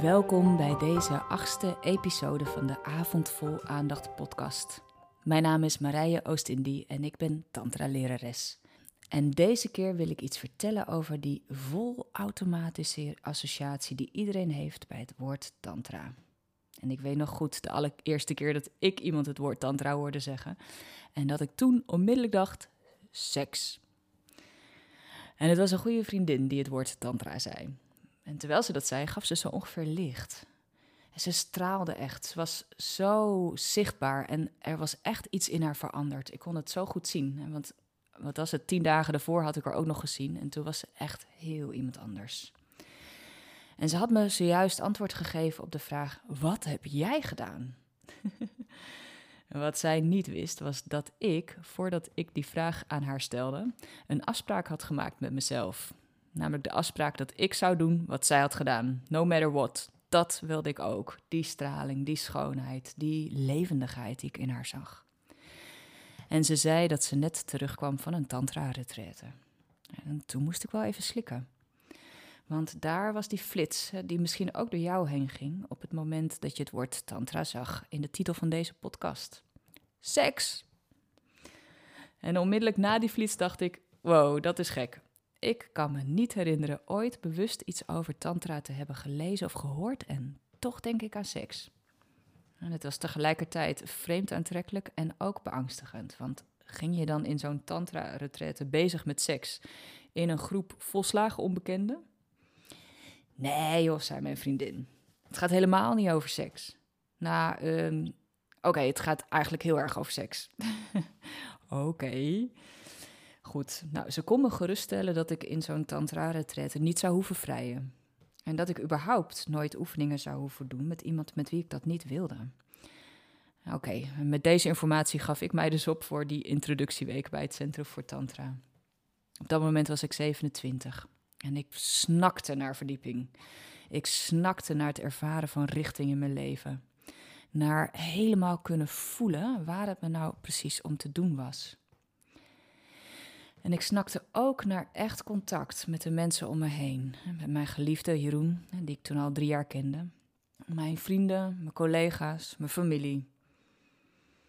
Welkom bij deze achtste episode van de Avond Vol Aandacht podcast. Mijn naam is Marije Oostindie en ik ben tantra-lerares. En deze keer wil ik iets vertellen over die volautomatische associatie die iedereen heeft bij het woord tantra. En ik weet nog goed de allereerste keer dat ik iemand het woord tantra hoorde zeggen. En dat ik toen onmiddellijk dacht, seks. En het was een goede vriendin die het woord tantra zei. En terwijl ze dat zei, gaf ze zo ongeveer licht. En ze straalde echt. Ze was zo zichtbaar en er was echt iets in haar veranderd. Ik kon het zo goed zien. Want wat was het? Tien dagen daarvoor had ik haar ook nog gezien. En toen was ze echt heel iemand anders. En ze had me zojuist antwoord gegeven op de vraag: Wat heb jij gedaan? wat zij niet wist, was dat ik, voordat ik die vraag aan haar stelde, een afspraak had gemaakt met mezelf. Namelijk de afspraak dat ik zou doen wat zij had gedaan, no matter what. Dat wilde ik ook. Die straling, die schoonheid, die levendigheid die ik in haar zag. En ze zei dat ze net terugkwam van een tantra-retraite. En toen moest ik wel even slikken. Want daar was die flits, die misschien ook door jou heen ging, op het moment dat je het woord tantra zag in de titel van deze podcast. Seks! En onmiddellijk na die flits dacht ik, wow, dat is gek. Ik kan me niet herinneren ooit bewust iets over tantra te hebben gelezen of gehoord en toch denk ik aan seks. En het was tegelijkertijd vreemd aantrekkelijk en ook beangstigend, want ging je dan in zo'n tantra-retraite bezig met seks in een groep volslagen onbekenden? Nee joh, zei mijn vriendin. Het gaat helemaal niet over seks. Nou, oké, het gaat eigenlijk heel erg over seks. oké. Goed, nou, ze kon me geruststellen dat ik in zo'n tantra-retraite niet zou hoeven vrijen. En dat ik überhaupt nooit oefeningen zou hoeven doen met iemand met wie ik dat niet wilde. Oké, met deze informatie gaf ik mij dus op voor die introductieweek bij het Centrum voor Tantra. Op dat moment was ik 27 en ik snakte naar verdieping. Ik snakte naar het ervaren van richting in mijn leven. Naar helemaal kunnen voelen waar het me nou precies om te doen was. En ik snakte ook naar echt contact met de mensen om me heen. Met mijn geliefde Jeroen, die ik toen al drie jaar kende. Mijn vrienden, mijn collega's, mijn familie.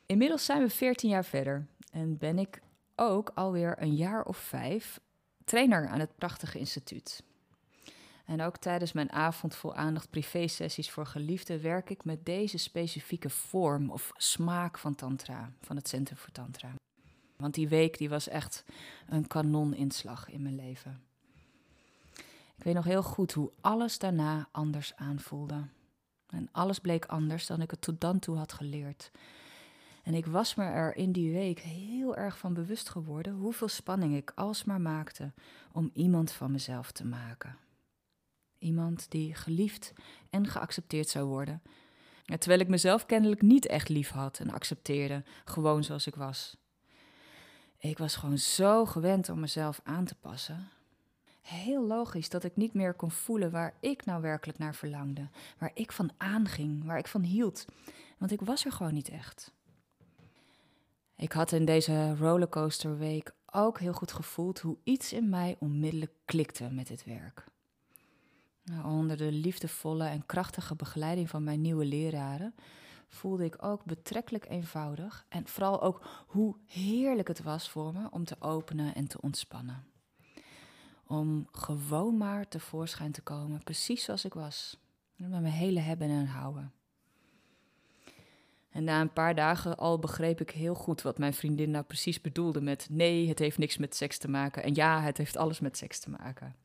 Inmiddels zijn we 14 jaar verder en ben ik ook alweer een jaar of vijf trainer aan het prachtige instituut. En ook tijdens mijn avond vol aandacht privé-sessies voor geliefden werk ik met deze specifieke vorm of smaak van tantra, van het Centrum voor Tantra. Want die week die was echt een kanoninslag in mijn leven. Ik weet nog heel goed hoe alles daarna anders aanvoelde. En alles bleek anders dan ik het tot dan toe had geleerd. En ik was me er in die week heel erg van bewust geworden hoeveel spanning ik alsmaar maakte om iemand van mezelf te maken. Iemand die geliefd en geaccepteerd zou worden. Terwijl ik mezelf kennelijk niet echt lief had en accepteerde, gewoon zoals ik was. Ik was gewoon zo gewend om mezelf aan te passen. Heel logisch dat ik niet meer kon voelen waar ik nou werkelijk naar verlangde, waar ik van aanging, waar ik van hield. Want ik was er gewoon niet echt. Ik had in deze rollercoasterweek ook heel goed gevoeld hoe iets in mij onmiddellijk klikte met dit werk. Onder de liefdevolle en krachtige begeleiding van mijn nieuwe leraren voelde ik ook betrekkelijk eenvoudig en vooral ook hoe heerlijk het was voor me om te openen en te ontspannen. Om gewoon maar tevoorschijn te komen, precies zoals ik was, met mijn hele hebben en houden. En na een paar dagen al begreep ik heel goed wat mijn vriendin nou precies bedoelde met nee, het heeft niks met seks te maken en ja, het heeft alles met seks te maken.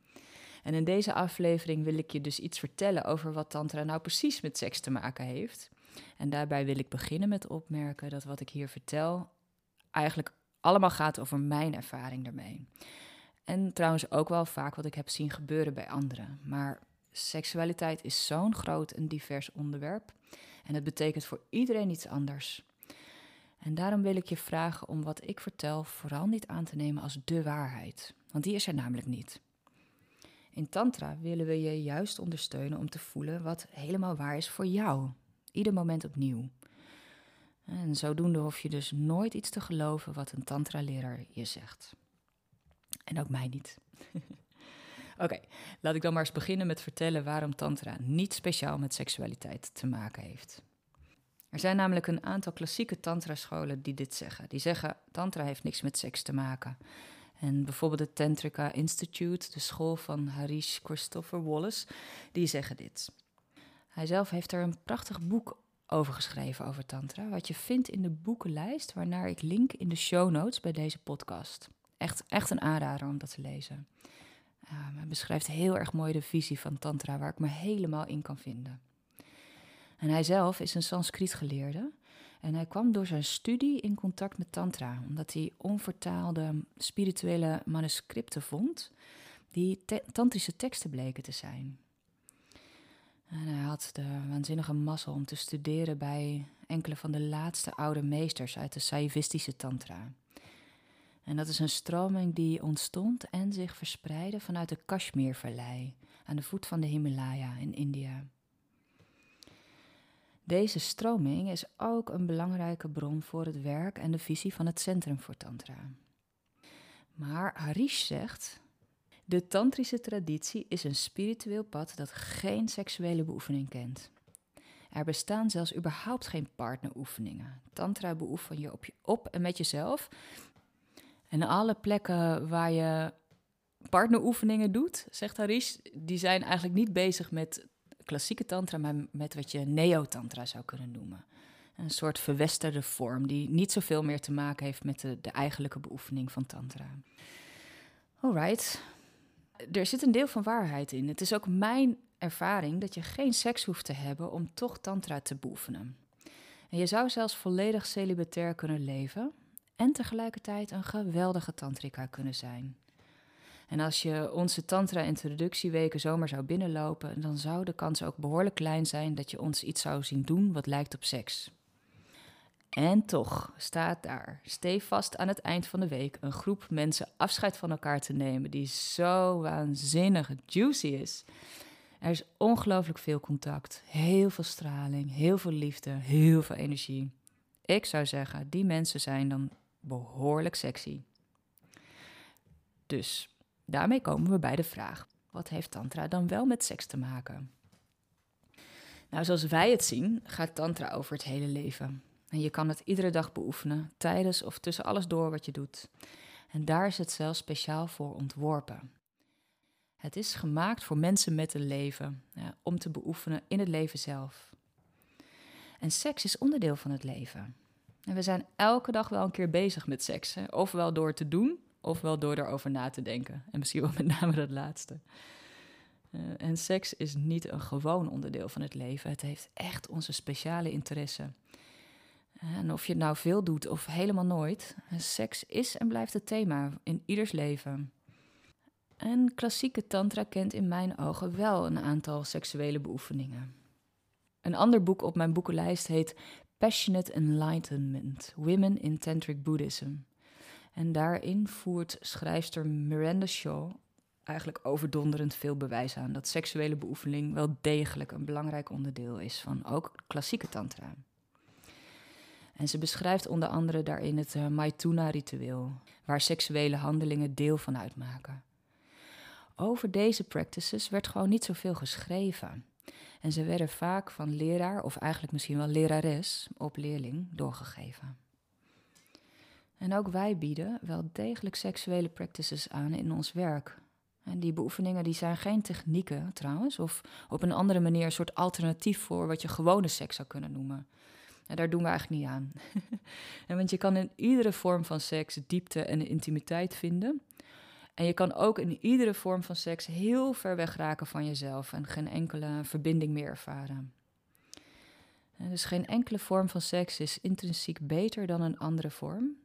En in deze aflevering wil ik je dus iets vertellen over wat Tantra nou precies met seks te maken heeft. En daarbij wil ik beginnen met opmerken dat wat ik hier vertel eigenlijk allemaal gaat over mijn ervaring daarmee. En trouwens ook wel vaak wat ik heb zien gebeuren bij anderen. Maar seksualiteit is zo'n groot en divers onderwerp. En het betekent voor iedereen iets anders. En daarom wil ik je vragen om wat ik vertel vooral niet aan te nemen als de waarheid. Want die is er namelijk niet. In Tantra willen we je juist ondersteunen om te voelen wat helemaal waar is voor jou. Ieder moment opnieuw. En zodoende hoef je dus nooit iets te geloven wat een Tantra-leraar je zegt. En ook mij niet. Oké, laat ik dan maar eens beginnen met vertellen waarom Tantra niet speciaal met seksualiteit te maken heeft. Er zijn namelijk een aantal klassieke Tantra-scholen die dit zeggen. Die zeggen: Tantra heeft niks met seks te maken. En bijvoorbeeld het Tantrika Institute, de school van Harish Christopher Wallace, die zeggen dit. Hij zelf heeft er een prachtig boek over geschreven over Tantra, wat je vindt in de boekenlijst, waarnaar ik link in de show notes bij deze podcast. Echt, echt een aanrader om dat te lezen. hij beschrijft heel erg mooi de visie van Tantra, waar ik me helemaal in kan vinden. En hij zelf is een Sanskriet geleerde. En hij kwam door zijn studie in contact met Tantra, omdat hij onvertaalde spirituele manuscripten vond, die tantrische teksten bleken te zijn. Hij had de waanzinnige mazzel om te studeren bij enkele van de laatste oude meesters uit de Saivistische Tantra. En dat is een stroming die ontstond en zich verspreidde vanuit de Kashmirvallei aan de voet van de Himalaya in India. Deze stroming is ook een belangrijke bron voor het werk en de visie van het Centrum voor Tantra. Maar Harish zegt: De Tantrische traditie is een spiritueel pad dat geen seksuele beoefening kent. Er bestaan zelfs überhaupt geen partneroefeningen. Tantra beoefen je op, je op en met jezelf. En alle plekken waar je partneroefeningen doet, zegt Harish, die zijn eigenlijk niet bezig met klassieke tantra, maar met wat je neo-tantra zou kunnen noemen. Een soort verwesterde vorm die niet zoveel meer te maken heeft met de, de eigenlijke beoefening van tantra. Alright, er zit een deel van waarheid in. Het is ook mijn ervaring dat je geen seks hoeft te hebben om toch tantra te beoefenen. En je zou zelfs volledig celibatair kunnen leven en tegelijkertijd een geweldige tantrika kunnen zijn. En als je onze Tantra-introductieweken zomaar zou binnenlopen, dan zou de kans ook behoorlijk klein zijn dat je ons iets zou zien doen wat lijkt op seks. En toch staat daar stevast aan het eind van de week een groep mensen afscheid van elkaar te nemen die zo waanzinnig juicy is. Er is ongelooflijk veel contact, heel veel straling, heel veel liefde, heel veel energie. Ik zou zeggen, die mensen zijn dan behoorlijk sexy. Dus Daarmee komen we bij de vraag: wat heeft Tantra dan wel met seks te maken? Nou, zoals wij het zien, gaat Tantra over het hele leven. En je kan het iedere dag beoefenen, tijdens of tussen alles door wat je doet. En daar is het zelfs speciaal voor ontworpen. Het is gemaakt voor mensen met een leven, ja, om te beoefenen in het leven zelf. En seks is onderdeel van het leven. En we zijn elke dag wel een keer bezig met seks, ofwel door te doen, ofwel door erover na te denken. En misschien wel met name dat laatste. Uh, en seks is niet een gewoon onderdeel van het leven. Het heeft echt onze speciale interesse. En of je het nou veel doet of helemaal nooit, seks is en blijft het thema in ieders leven. En klassieke tantra kent in mijn ogen wel een aantal seksuele beoefeningen. Een ander boek op mijn boekenlijst heet Passionate Enlightenment: Women in Tantric Buddhism. En daarin voert schrijfster Miranda Shaw eigenlijk overdonderend veel bewijs aan dat seksuele beoefening wel degelijk een belangrijk onderdeel is van ook klassieke tantra. En ze beschrijft onder andere daarin het uh, Maituna-ritueel, waar seksuele handelingen deel van uitmaken. Over deze practices werd gewoon niet zoveel geschreven. En ze werden vaak van leraar, of eigenlijk misschien wel lerares, op leerling doorgegeven. En ook wij bieden wel degelijk seksuele practices aan in ons werk. En die beoefeningen die zijn geen technieken trouwens, of op een andere manier een soort alternatief voor wat je gewone seks zou kunnen noemen. En daar doen we eigenlijk niet aan. want je kan in iedere vorm van seks diepte en intimiteit vinden. En je kan ook in iedere vorm van seks heel ver weg raken van jezelf en geen enkele verbinding meer ervaren. En dus geen enkele vorm van seks is intrinsiek beter dan een andere vorm.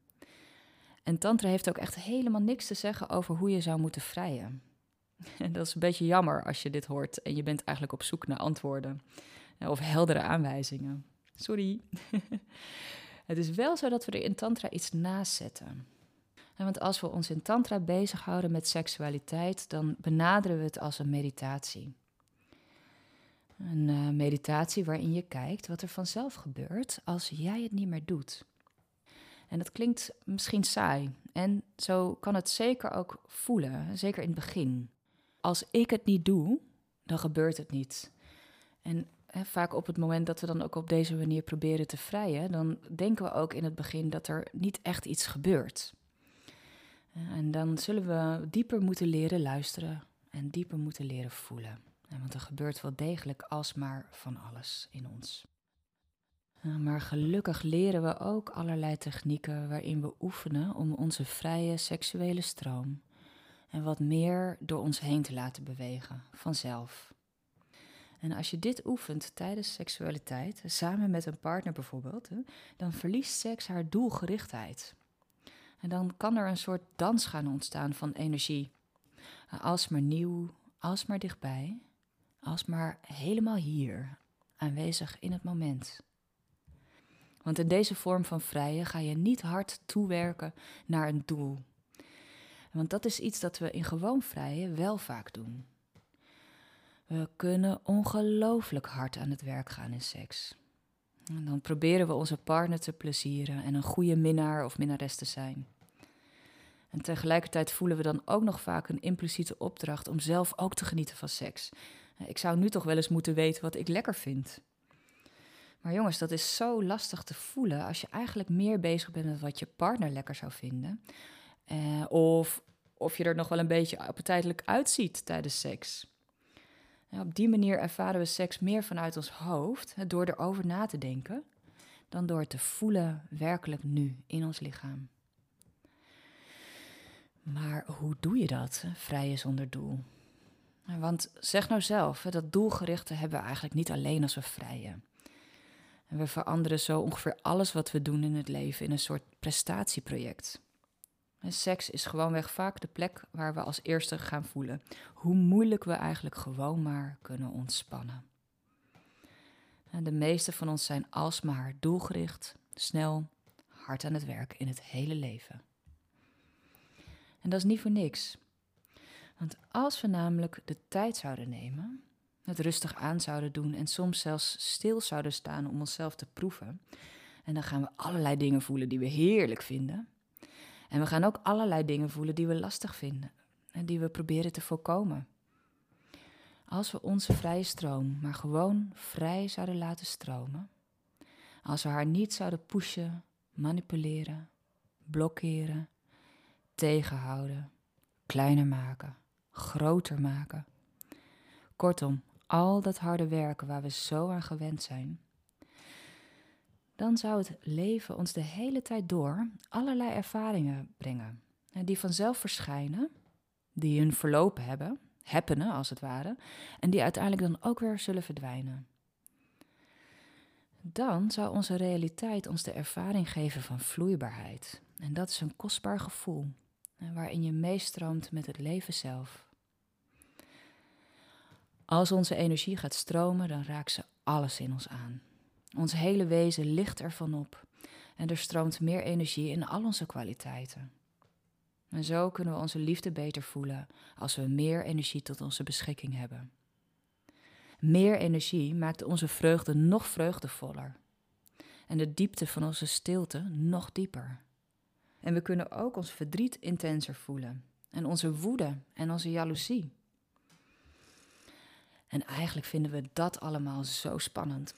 En Tantra heeft ook echt helemaal niks te zeggen over hoe je zou moeten vrijen. En dat is een beetje jammer als je dit hoort en je bent eigenlijk op zoek naar antwoorden of heldere aanwijzingen. Sorry. het is wel zo dat we er in Tantra iets naast zetten. Want als we ons in Tantra bezighouden met seksualiteit, dan benaderen we het als een meditatie. Een uh, meditatie waarin je kijkt wat er vanzelf gebeurt als jij het niet meer doet. En dat klinkt misschien saai. En zo kan het zeker ook voelen, zeker in het begin. als ik het niet doe, dan gebeurt het niet. En vaak op het moment dat we dan ook op deze manier proberen te vrijen, dan denken we ook in het begin dat er niet echt iets gebeurt. En dan zullen we dieper moeten leren luisteren en dieper moeten leren voelen. Want er gebeurt wel degelijk alsmaar van alles in ons. Maar gelukkig leren we ook allerlei technieken waarin we oefenen om onze vrije seksuele stroom en wat meer door ons heen te laten bewegen, vanzelf. En als je dit oefent tijdens seksualiteit, samen met een partner bijvoorbeeld, dan verliest seks haar doelgerichtheid. En dan kan er een soort dans gaan ontstaan van energie. Alsmaar nieuw, alsmaar dichtbij, alsmaar helemaal hier, aanwezig in het moment. Want in deze vorm van vrije ga je niet hard toewerken naar een doel. Want dat is iets dat we in gewoon vrije wel vaak doen. We kunnen ongelooflijk hard aan het werk gaan in seks. En dan proberen we onze partner te plezieren en een goede minnaar of minnares te zijn. En tegelijkertijd voelen we dan ook nog vaak een impliciete opdracht om zelf ook te genieten van seks. Ik zou nu toch wel eens moeten weten wat ik lekker vind. Maar jongens, dat is zo lastig te voelen als je eigenlijk meer bezig bent met wat je partner lekker zou vinden. Eh, of of je er nog wel een beetje appetijtelijk uitziet tijdens seks. Op die manier ervaren we seks meer vanuit ons hoofd, door erover na te denken, dan door te voelen werkelijk nu in ons lichaam. Maar hoe doe je dat, vrije zonder doel? Want zeg nou zelf, dat doelgerichte hebben we eigenlijk niet alleen als we vrijen. En we veranderen zo ongeveer alles wat we doen in het leven in een soort prestatieproject. En seks is gewoonweg vaak de plek waar we als eerste gaan voelen hoe moeilijk we eigenlijk gewoon maar kunnen ontspannen. En de meeste van ons zijn alsmaar doelgericht, snel, hard aan het werk in het hele leven. En dat is niet voor niks. Want als we namelijk de tijd zouden nemen, het rustig aan zouden doen en soms zelfs stil zouden staan om onszelf te proeven, en dan gaan we allerlei dingen voelen die we heerlijk vinden. En we gaan ook allerlei dingen voelen die we lastig vinden en die we proberen te voorkomen. Als we onze vrije stroom maar gewoon vrij zouden laten stromen, als we haar niet zouden pushen, manipuleren, blokkeren, tegenhouden, kleiner maken, groter maken. Kortom, al dat harde werken waar we zo aan gewend zijn, dan zou het leven ons de hele tijd door allerlei ervaringen brengen. Die vanzelf verschijnen, die hun verloop hebben, happenen als het ware, en die uiteindelijk dan ook weer zullen verdwijnen. Dan zou onze realiteit ons de ervaring geven van vloeibaarheid. En dat is een kostbaar gevoel, waarin je meestroomt met het leven zelf. Als onze energie gaat stromen, dan raakt ze alles in ons aan. Ons hele wezen ligt ervan op en er stroomt meer energie in al onze kwaliteiten. En zo kunnen we onze liefde beter voelen als we meer energie tot onze beschikking hebben. Meer energie maakt onze vreugde nog vreugdevoller en de diepte van onze stilte nog dieper. En we kunnen ook ons verdriet intenser voelen en onze woede en onze jaloezie. En eigenlijk vinden we dat allemaal zo spannend.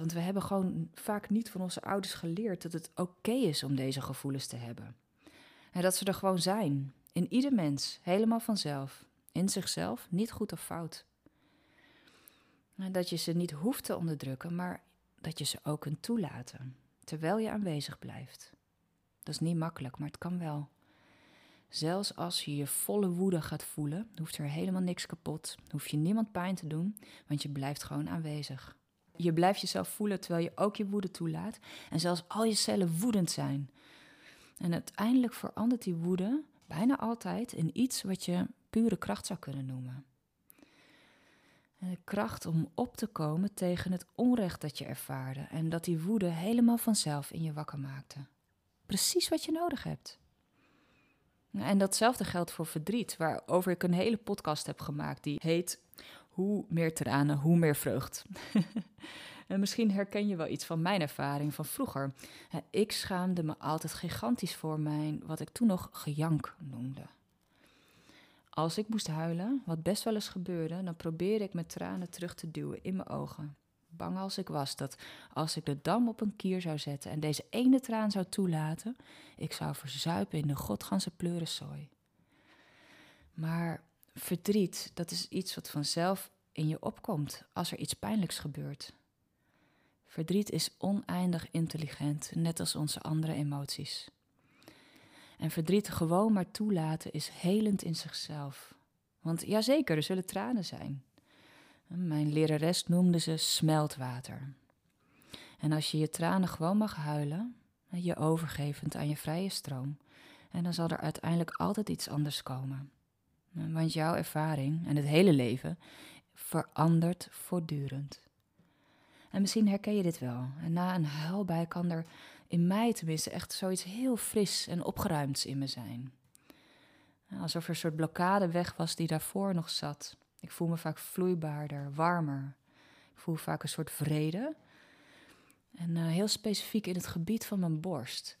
Want we hebben gewoon vaak niet van onze ouders geleerd dat het oké is om deze gevoelens te hebben. En dat ze er gewoon zijn, in ieder mens, helemaal vanzelf, in zichzelf, niet goed of fout. En dat je ze niet hoeft te onderdrukken, maar dat je ze ook kunt toelaten, terwijl je aanwezig blijft. Dat is niet makkelijk, maar het kan wel. Zelfs als je je volle woede gaat voelen, hoeft er helemaal niks kapot, hoef je niemand pijn te doen, want je blijft gewoon aanwezig. Je blijft jezelf voelen terwijl je ook je woede toelaat. En zelfs al je cellen woedend zijn. En uiteindelijk verandert die woede bijna altijd in iets wat je pure kracht zou kunnen noemen. En de kracht om op te komen tegen het onrecht dat je ervaarde en dat die woede helemaal vanzelf in je wakker maakte. Precies wat je nodig hebt. En datzelfde geldt voor verdriet, waarover ik een hele podcast heb gemaakt die heet hoe meer tranen, hoe meer vreugd. en misschien herken je wel iets van mijn ervaring van vroeger. Ik schaamde me altijd gigantisch voor mijn, wat ik toen nog gejank noemde. als ik moest huilen, wat best wel eens gebeurde, dan probeerde ik mijn tranen terug te duwen in mijn ogen. Bang als ik was dat als ik de dam op een kier zou zetten en deze ene traan zou toelaten, ik zou verzuipen in de godganse pleurensooi. Maar verdriet, dat is iets wat vanzelf in je opkomt als er iets pijnlijks gebeurt. Verdriet is oneindig intelligent, net als onze andere emoties. En verdriet gewoon maar toelaten is helend in zichzelf. Want jazeker, er zullen tranen zijn. Mijn lerares noemde ze smeltwater. En als je je tranen gewoon mag huilen, je overgevend aan je vrije stroom, en dan zal er uiteindelijk altijd iets anders komen. Want jouw ervaring en het hele leven verandert voortdurend. En misschien herken je dit wel. En na een huilbui kan er in mij tenminste echt zoiets heel fris en opgeruimds in me zijn. Alsof er een soort blokkade weg was die daarvoor nog zat. Ik voel me vaak vloeibaarder, warmer. Ik voel vaak een soort vrede. En uh, heel specifiek in het gebied van mijn borst.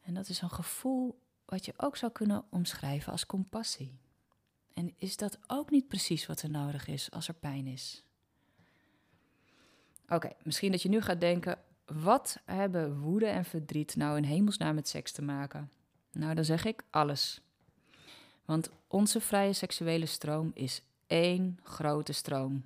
En dat is een gevoel wat je ook zou kunnen omschrijven als compassie. En is dat ook niet precies wat er nodig is als er pijn is? Oké, misschien dat je nu gaat denken: wat hebben woede en verdriet nou in hemelsnaam met seks te maken? Nou, dan zeg ik alles. Want onze vrije seksuele stroom is één grote stroom.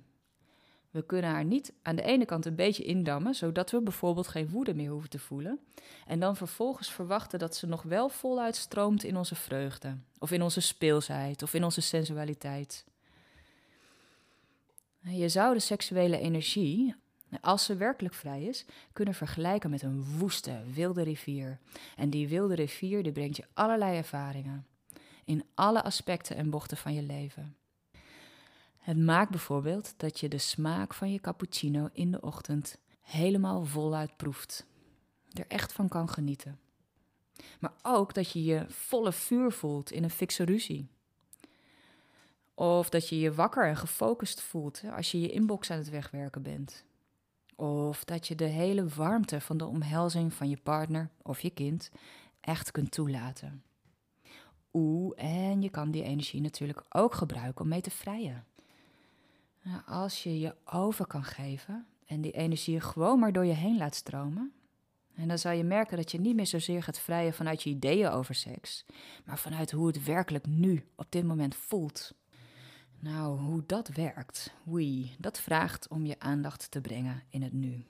We kunnen haar niet aan de ene kant een beetje indammen, zodat we bijvoorbeeld geen woede meer hoeven te voelen. En dan vervolgens verwachten dat ze nog wel voluit stroomt in onze vreugde, of in onze speelsheid, of in onze sensualiteit. Je zou de seksuele energie, als ze werkelijk vrij is, kunnen vergelijken met een woeste, wilde rivier. En die wilde rivier die brengt je allerlei ervaringen. In alle aspecten en bochten van je leven. Het maakt bijvoorbeeld dat je de smaak van je cappuccino in de ochtend helemaal voluit proeft. Er echt van kan genieten. Maar ook dat je je volle vuur voelt in een fikse ruzie. Of dat je je wakker en gefocust voelt als je je inbox aan het wegwerken bent. Of dat je de hele warmte van de omhelzing van je partner of je kind echt kunt toelaten. Oeh, en je kan die energie natuurlijk ook gebruiken om mee te vrijen. Nou, als je je over kan geven en die energie gewoon maar door je heen laat stromen, en dan zal je merken dat je niet meer zozeer gaat vrijen vanuit je ideeën over seks, maar vanuit hoe het werkelijk nu, op dit moment voelt. Nou, hoe dat werkt, wie, dat vraagt om je aandacht te brengen in het nu.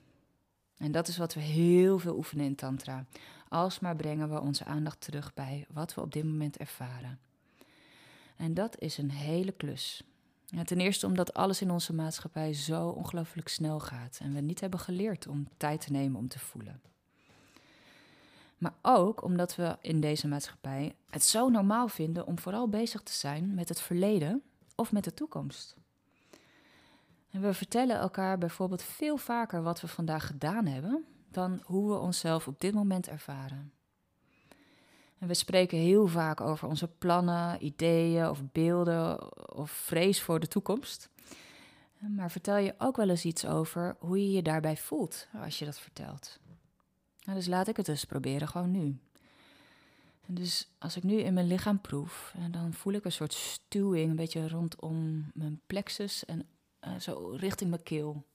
En dat is wat we heel veel oefenen in Tantra. Alsmaar brengen we onze aandacht terug bij wat we op dit moment ervaren. En dat is een hele klus. Ten eerste omdat alles in onze maatschappij zo ongelooflijk snel gaat en we niet hebben geleerd om tijd te nemen om te voelen. Maar ook omdat we in deze maatschappij het zo normaal vinden om vooral bezig te zijn met het verleden of met de toekomst. En we vertellen elkaar bijvoorbeeld veel vaker wat we vandaag gedaan hebben dan hoe we onszelf op dit moment ervaren. We spreken heel vaak over onze plannen, ideeën of beelden of vrees voor de toekomst. Maar vertel je ook wel eens iets over hoe je je daarbij voelt als je dat vertelt. Nou, dus laat ik het dus proberen gewoon nu. Dus als ik nu in mijn lichaam proef, dan voel ik een soort stuwing, een beetje rondom mijn plexus en uh, zo richting mijn keel.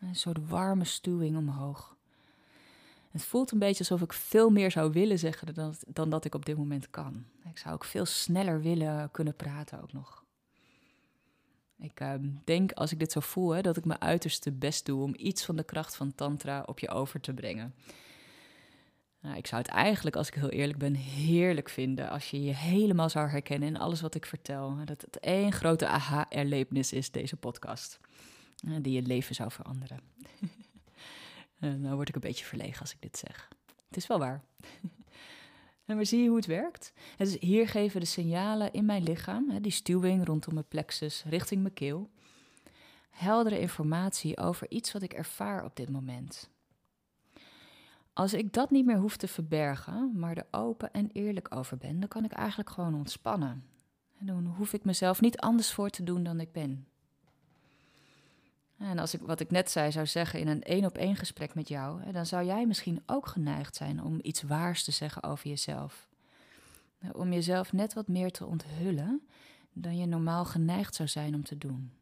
Een soort warme stuwing omhoog. Het voelt een beetje alsof ik veel meer zou willen zeggen dan, dan dat ik op dit moment kan. Ik zou ook veel sneller willen kunnen praten ook nog. Ik uh, denk als ik dit zo voel, dat ik mijn uiterste best doe om iets van de kracht van Tantra op je over te brengen. Nou, ik zou het eigenlijk, als ik heel eerlijk ben, heerlijk vinden als je je helemaal zou herkennen in alles wat ik vertel. Dat het één grote aha-erlevenis is, deze podcast, die je leven zou veranderen. En nou word ik een beetje verlegen als ik dit zeg. Het is wel waar. en zie je hoe het werkt? Dus hier geven de signalen in mijn lichaam, die stuwing rondom mijn plexus richting mijn keel, heldere informatie over iets wat ik ervaar op dit moment. Als ik dat niet meer hoef te verbergen, maar er open en eerlijk over ben, dan kan ik eigenlijk gewoon ontspannen. En dan hoef ik mezelf niet anders voor te doen dan ik ben. En als ik wat ik net zei zou zeggen in een één op één gesprek met jou, dan zou jij misschien ook geneigd zijn om iets waars te zeggen over jezelf. Om jezelf net wat meer te onthullen dan je normaal geneigd zou zijn om te doen.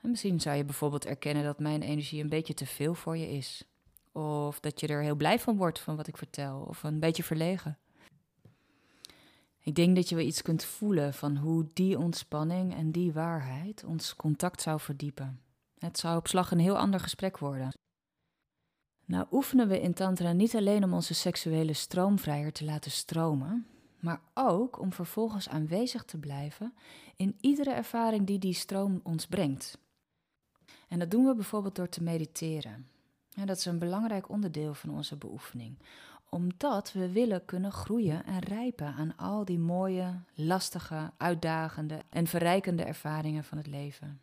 En misschien zou je bijvoorbeeld erkennen dat mijn energie een beetje te veel voor je is. Of dat je er heel blij van wordt van wat ik vertel, of een beetje verlegen. Ik denk dat je wel iets kunt voelen van hoe die ontspanning en die waarheid ons contact zou verdiepen. Het zou op slag een heel ander gesprek worden. Nou oefenen we in Tantra niet alleen om onze seksuele stroom vrijer te laten stromen, maar ook om vervolgens aanwezig te blijven in iedere ervaring die die stroom ons brengt. En dat doen we bijvoorbeeld door te mediteren. Ja, dat is een belangrijk onderdeel van onze beoefening, omdat we willen kunnen groeien en rijpen aan al die mooie, lastige, uitdagende en verrijkende ervaringen van het leven.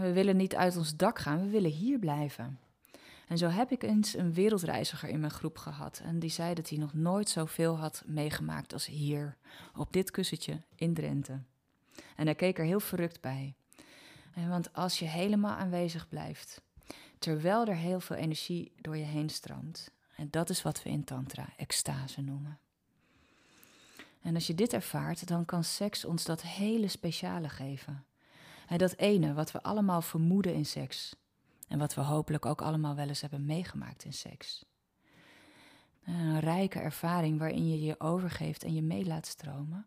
We willen niet uit ons dak gaan, we willen hier blijven. En zo heb ik eens een wereldreiziger in mijn groep gehad. En die zei dat hij nog nooit zoveel had meegemaakt als hier, op dit kussentje in Drenthe. En hij keek er heel verrukt bij. Want als je helemaal aanwezig blijft, terwijl er heel veel energie door je heen stroomt, en dat is wat we in Tantra extase noemen. En als je dit ervaart, dan kan seks ons dat hele speciale geven. En dat ene wat we allemaal vermoeden in seks. En wat we hopelijk ook allemaal wel eens hebben meegemaakt in seks. Een rijke ervaring waarin je je overgeeft en je mee laat stromen.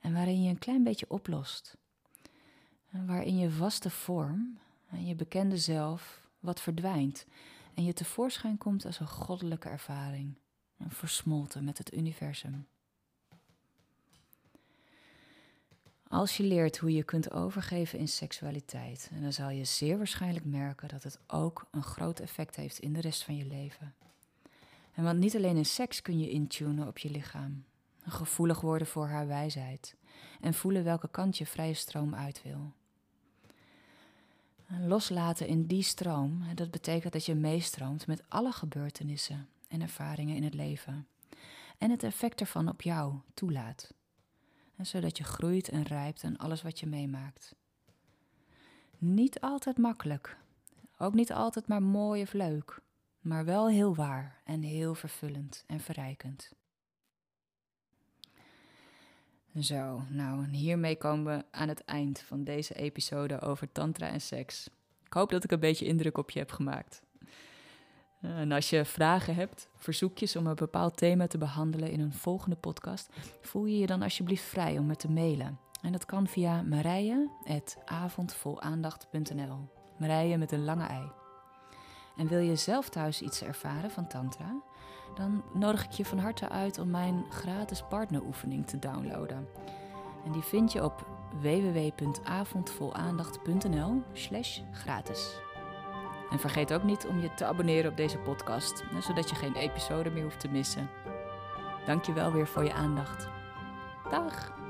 En waarin je een klein beetje oplost. En waarin je vaste vorm en je bekende zelf wat verdwijnt. En je tevoorschijn komt als een goddelijke ervaring. Versmolten met het universum. Als je leert hoe je kunt overgeven in seksualiteit, dan zal je zeer waarschijnlijk merken dat het ook een groot effect heeft in de rest van je leven. En want niet alleen in seks kun je intunen op je lichaam, gevoelig worden voor haar wijsheid en voelen welke kant je vrije stroom uit wil. loslaten in die stroom, dat betekent dat je meestroomt met alle gebeurtenissen en ervaringen in het leven en het effect ervan op jou toelaat zodat je groeit en rijpt aan alles wat je meemaakt. Niet altijd makkelijk, ook niet altijd maar mooi of leuk, maar wel heel waar en heel vervullend en verrijkend. Zo, nou, en hiermee komen we aan het eind van deze episode over Tantra en seks. Ik hoop dat ik een beetje indruk op je heb gemaakt. En als je vragen hebt, verzoekjes om een bepaald thema te behandelen in een volgende podcast, voel je je dan alsjeblieft vrij om me te mailen. En dat kan via marije.avondvolaandacht.nl. Marije met een lange ei. En wil je zelf thuis iets ervaren van Tantra? Dan nodig ik je van harte uit om mijn gratis partneroefening te downloaden. En die vind je op www.avondvolaandacht.nl/slash gratis. En vergeet ook niet om je te abonneren op deze podcast, zodat je geen episode meer hoeft te missen. Dank je wel weer voor je aandacht. Dag!